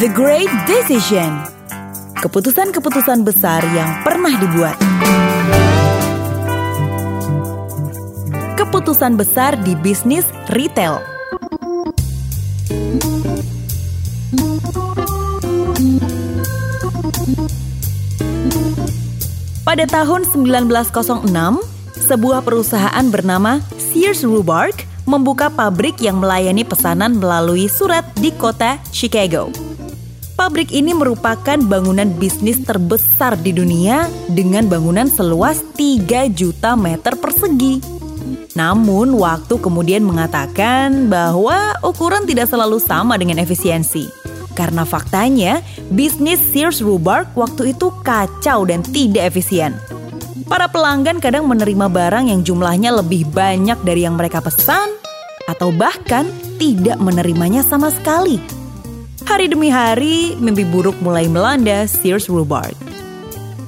The Great Decision. Keputusan-keputusan besar yang pernah dibuat. Keputusan besar di bisnis retail. Pada tahun 1906, sebuah perusahaan bernama Sears Roebuck membuka pabrik yang melayani pesanan melalui surat di kota Chicago. Pabrik ini merupakan bangunan bisnis terbesar di dunia dengan bangunan seluas 3 juta meter persegi. Namun, waktu kemudian mengatakan bahwa ukuran tidak selalu sama dengan efisiensi. Karena faktanya, bisnis Sears Roebuck waktu itu kacau dan tidak efisien. Para pelanggan kadang menerima barang yang jumlahnya lebih banyak dari yang mereka pesan, atau bahkan tidak menerimanya sama sekali. Hari demi hari, mimpi buruk mulai melanda Sears Roebuck.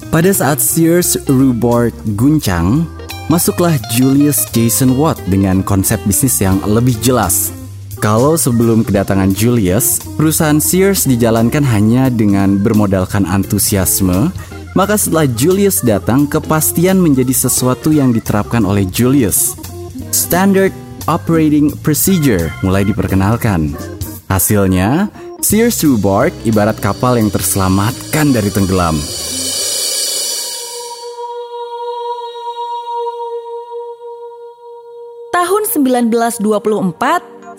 Pada saat Sears Roebuck guncang, masuklah Julius Jason Watt dengan konsep bisnis yang lebih jelas – kalau sebelum kedatangan Julius, perusahaan Sears dijalankan hanya dengan bermodalkan antusiasme, maka setelah Julius datang, kepastian menjadi sesuatu yang diterapkan oleh Julius. Standard Operating Procedure mulai diperkenalkan. Hasilnya, Sears Roebuck ibarat kapal yang terselamatkan dari tenggelam. Tahun 1924,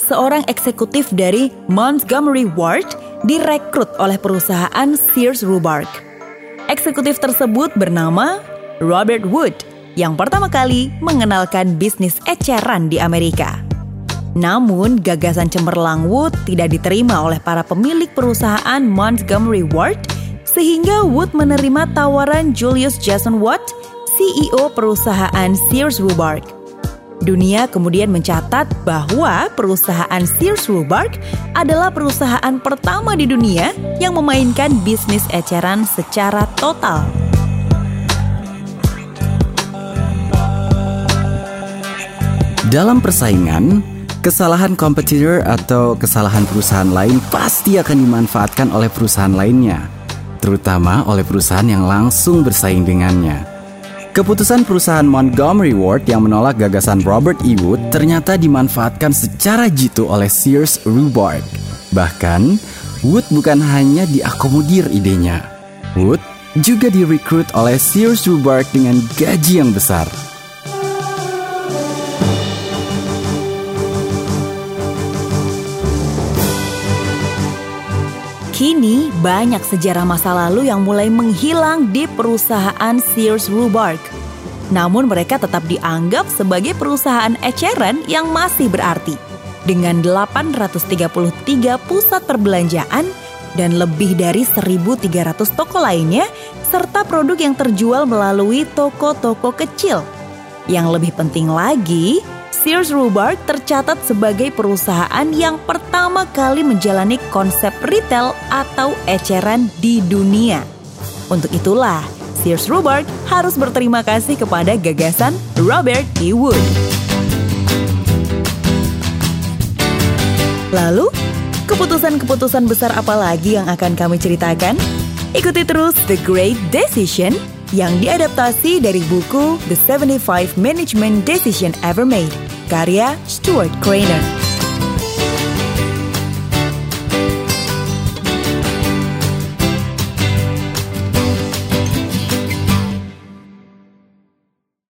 seorang eksekutif dari Montgomery Ward direkrut oleh perusahaan Sears Roebuck. Eksekutif tersebut bernama Robert Wood yang pertama kali mengenalkan bisnis eceran di Amerika. Namun, gagasan cemerlang Wood tidak diterima oleh para pemilik perusahaan Montgomery Ward sehingga Wood menerima tawaran Julius Jason Watt, CEO perusahaan Sears Roebuck Dunia kemudian mencatat bahwa perusahaan Sears Roebuck adalah perusahaan pertama di dunia yang memainkan bisnis eceran secara total. Dalam persaingan, kesalahan kompetitor atau kesalahan perusahaan lain pasti akan dimanfaatkan oleh perusahaan lainnya, terutama oleh perusahaan yang langsung bersaing dengannya. Keputusan perusahaan Montgomery Ward yang menolak gagasan Robert E. Wood ternyata dimanfaatkan secara jitu oleh Sears Roebuck. Bahkan, Wood bukan hanya diakomodir idenya. Wood juga direkrut oleh Sears Roebuck dengan gaji yang besar. Kini banyak sejarah masa lalu yang mulai menghilang di perusahaan Sears Roebuck. Namun mereka tetap dianggap sebagai perusahaan eceran yang masih berarti. Dengan 833 pusat perbelanjaan dan lebih dari 1.300 toko lainnya, serta produk yang terjual melalui toko-toko kecil. Yang lebih penting lagi, Sears Roebuck tercatat sebagai perusahaan yang pertama kali menjalani konsep retail atau eceran di dunia. Untuk itulah, Sears Roebuck harus berterima kasih kepada gagasan Robert E. Wood. Lalu, keputusan-keputusan besar apa lagi yang akan kami ceritakan? Ikuti terus The Great Decision yang diadaptasi dari buku The 75 Management Decision Ever Made karya Stuart Craner.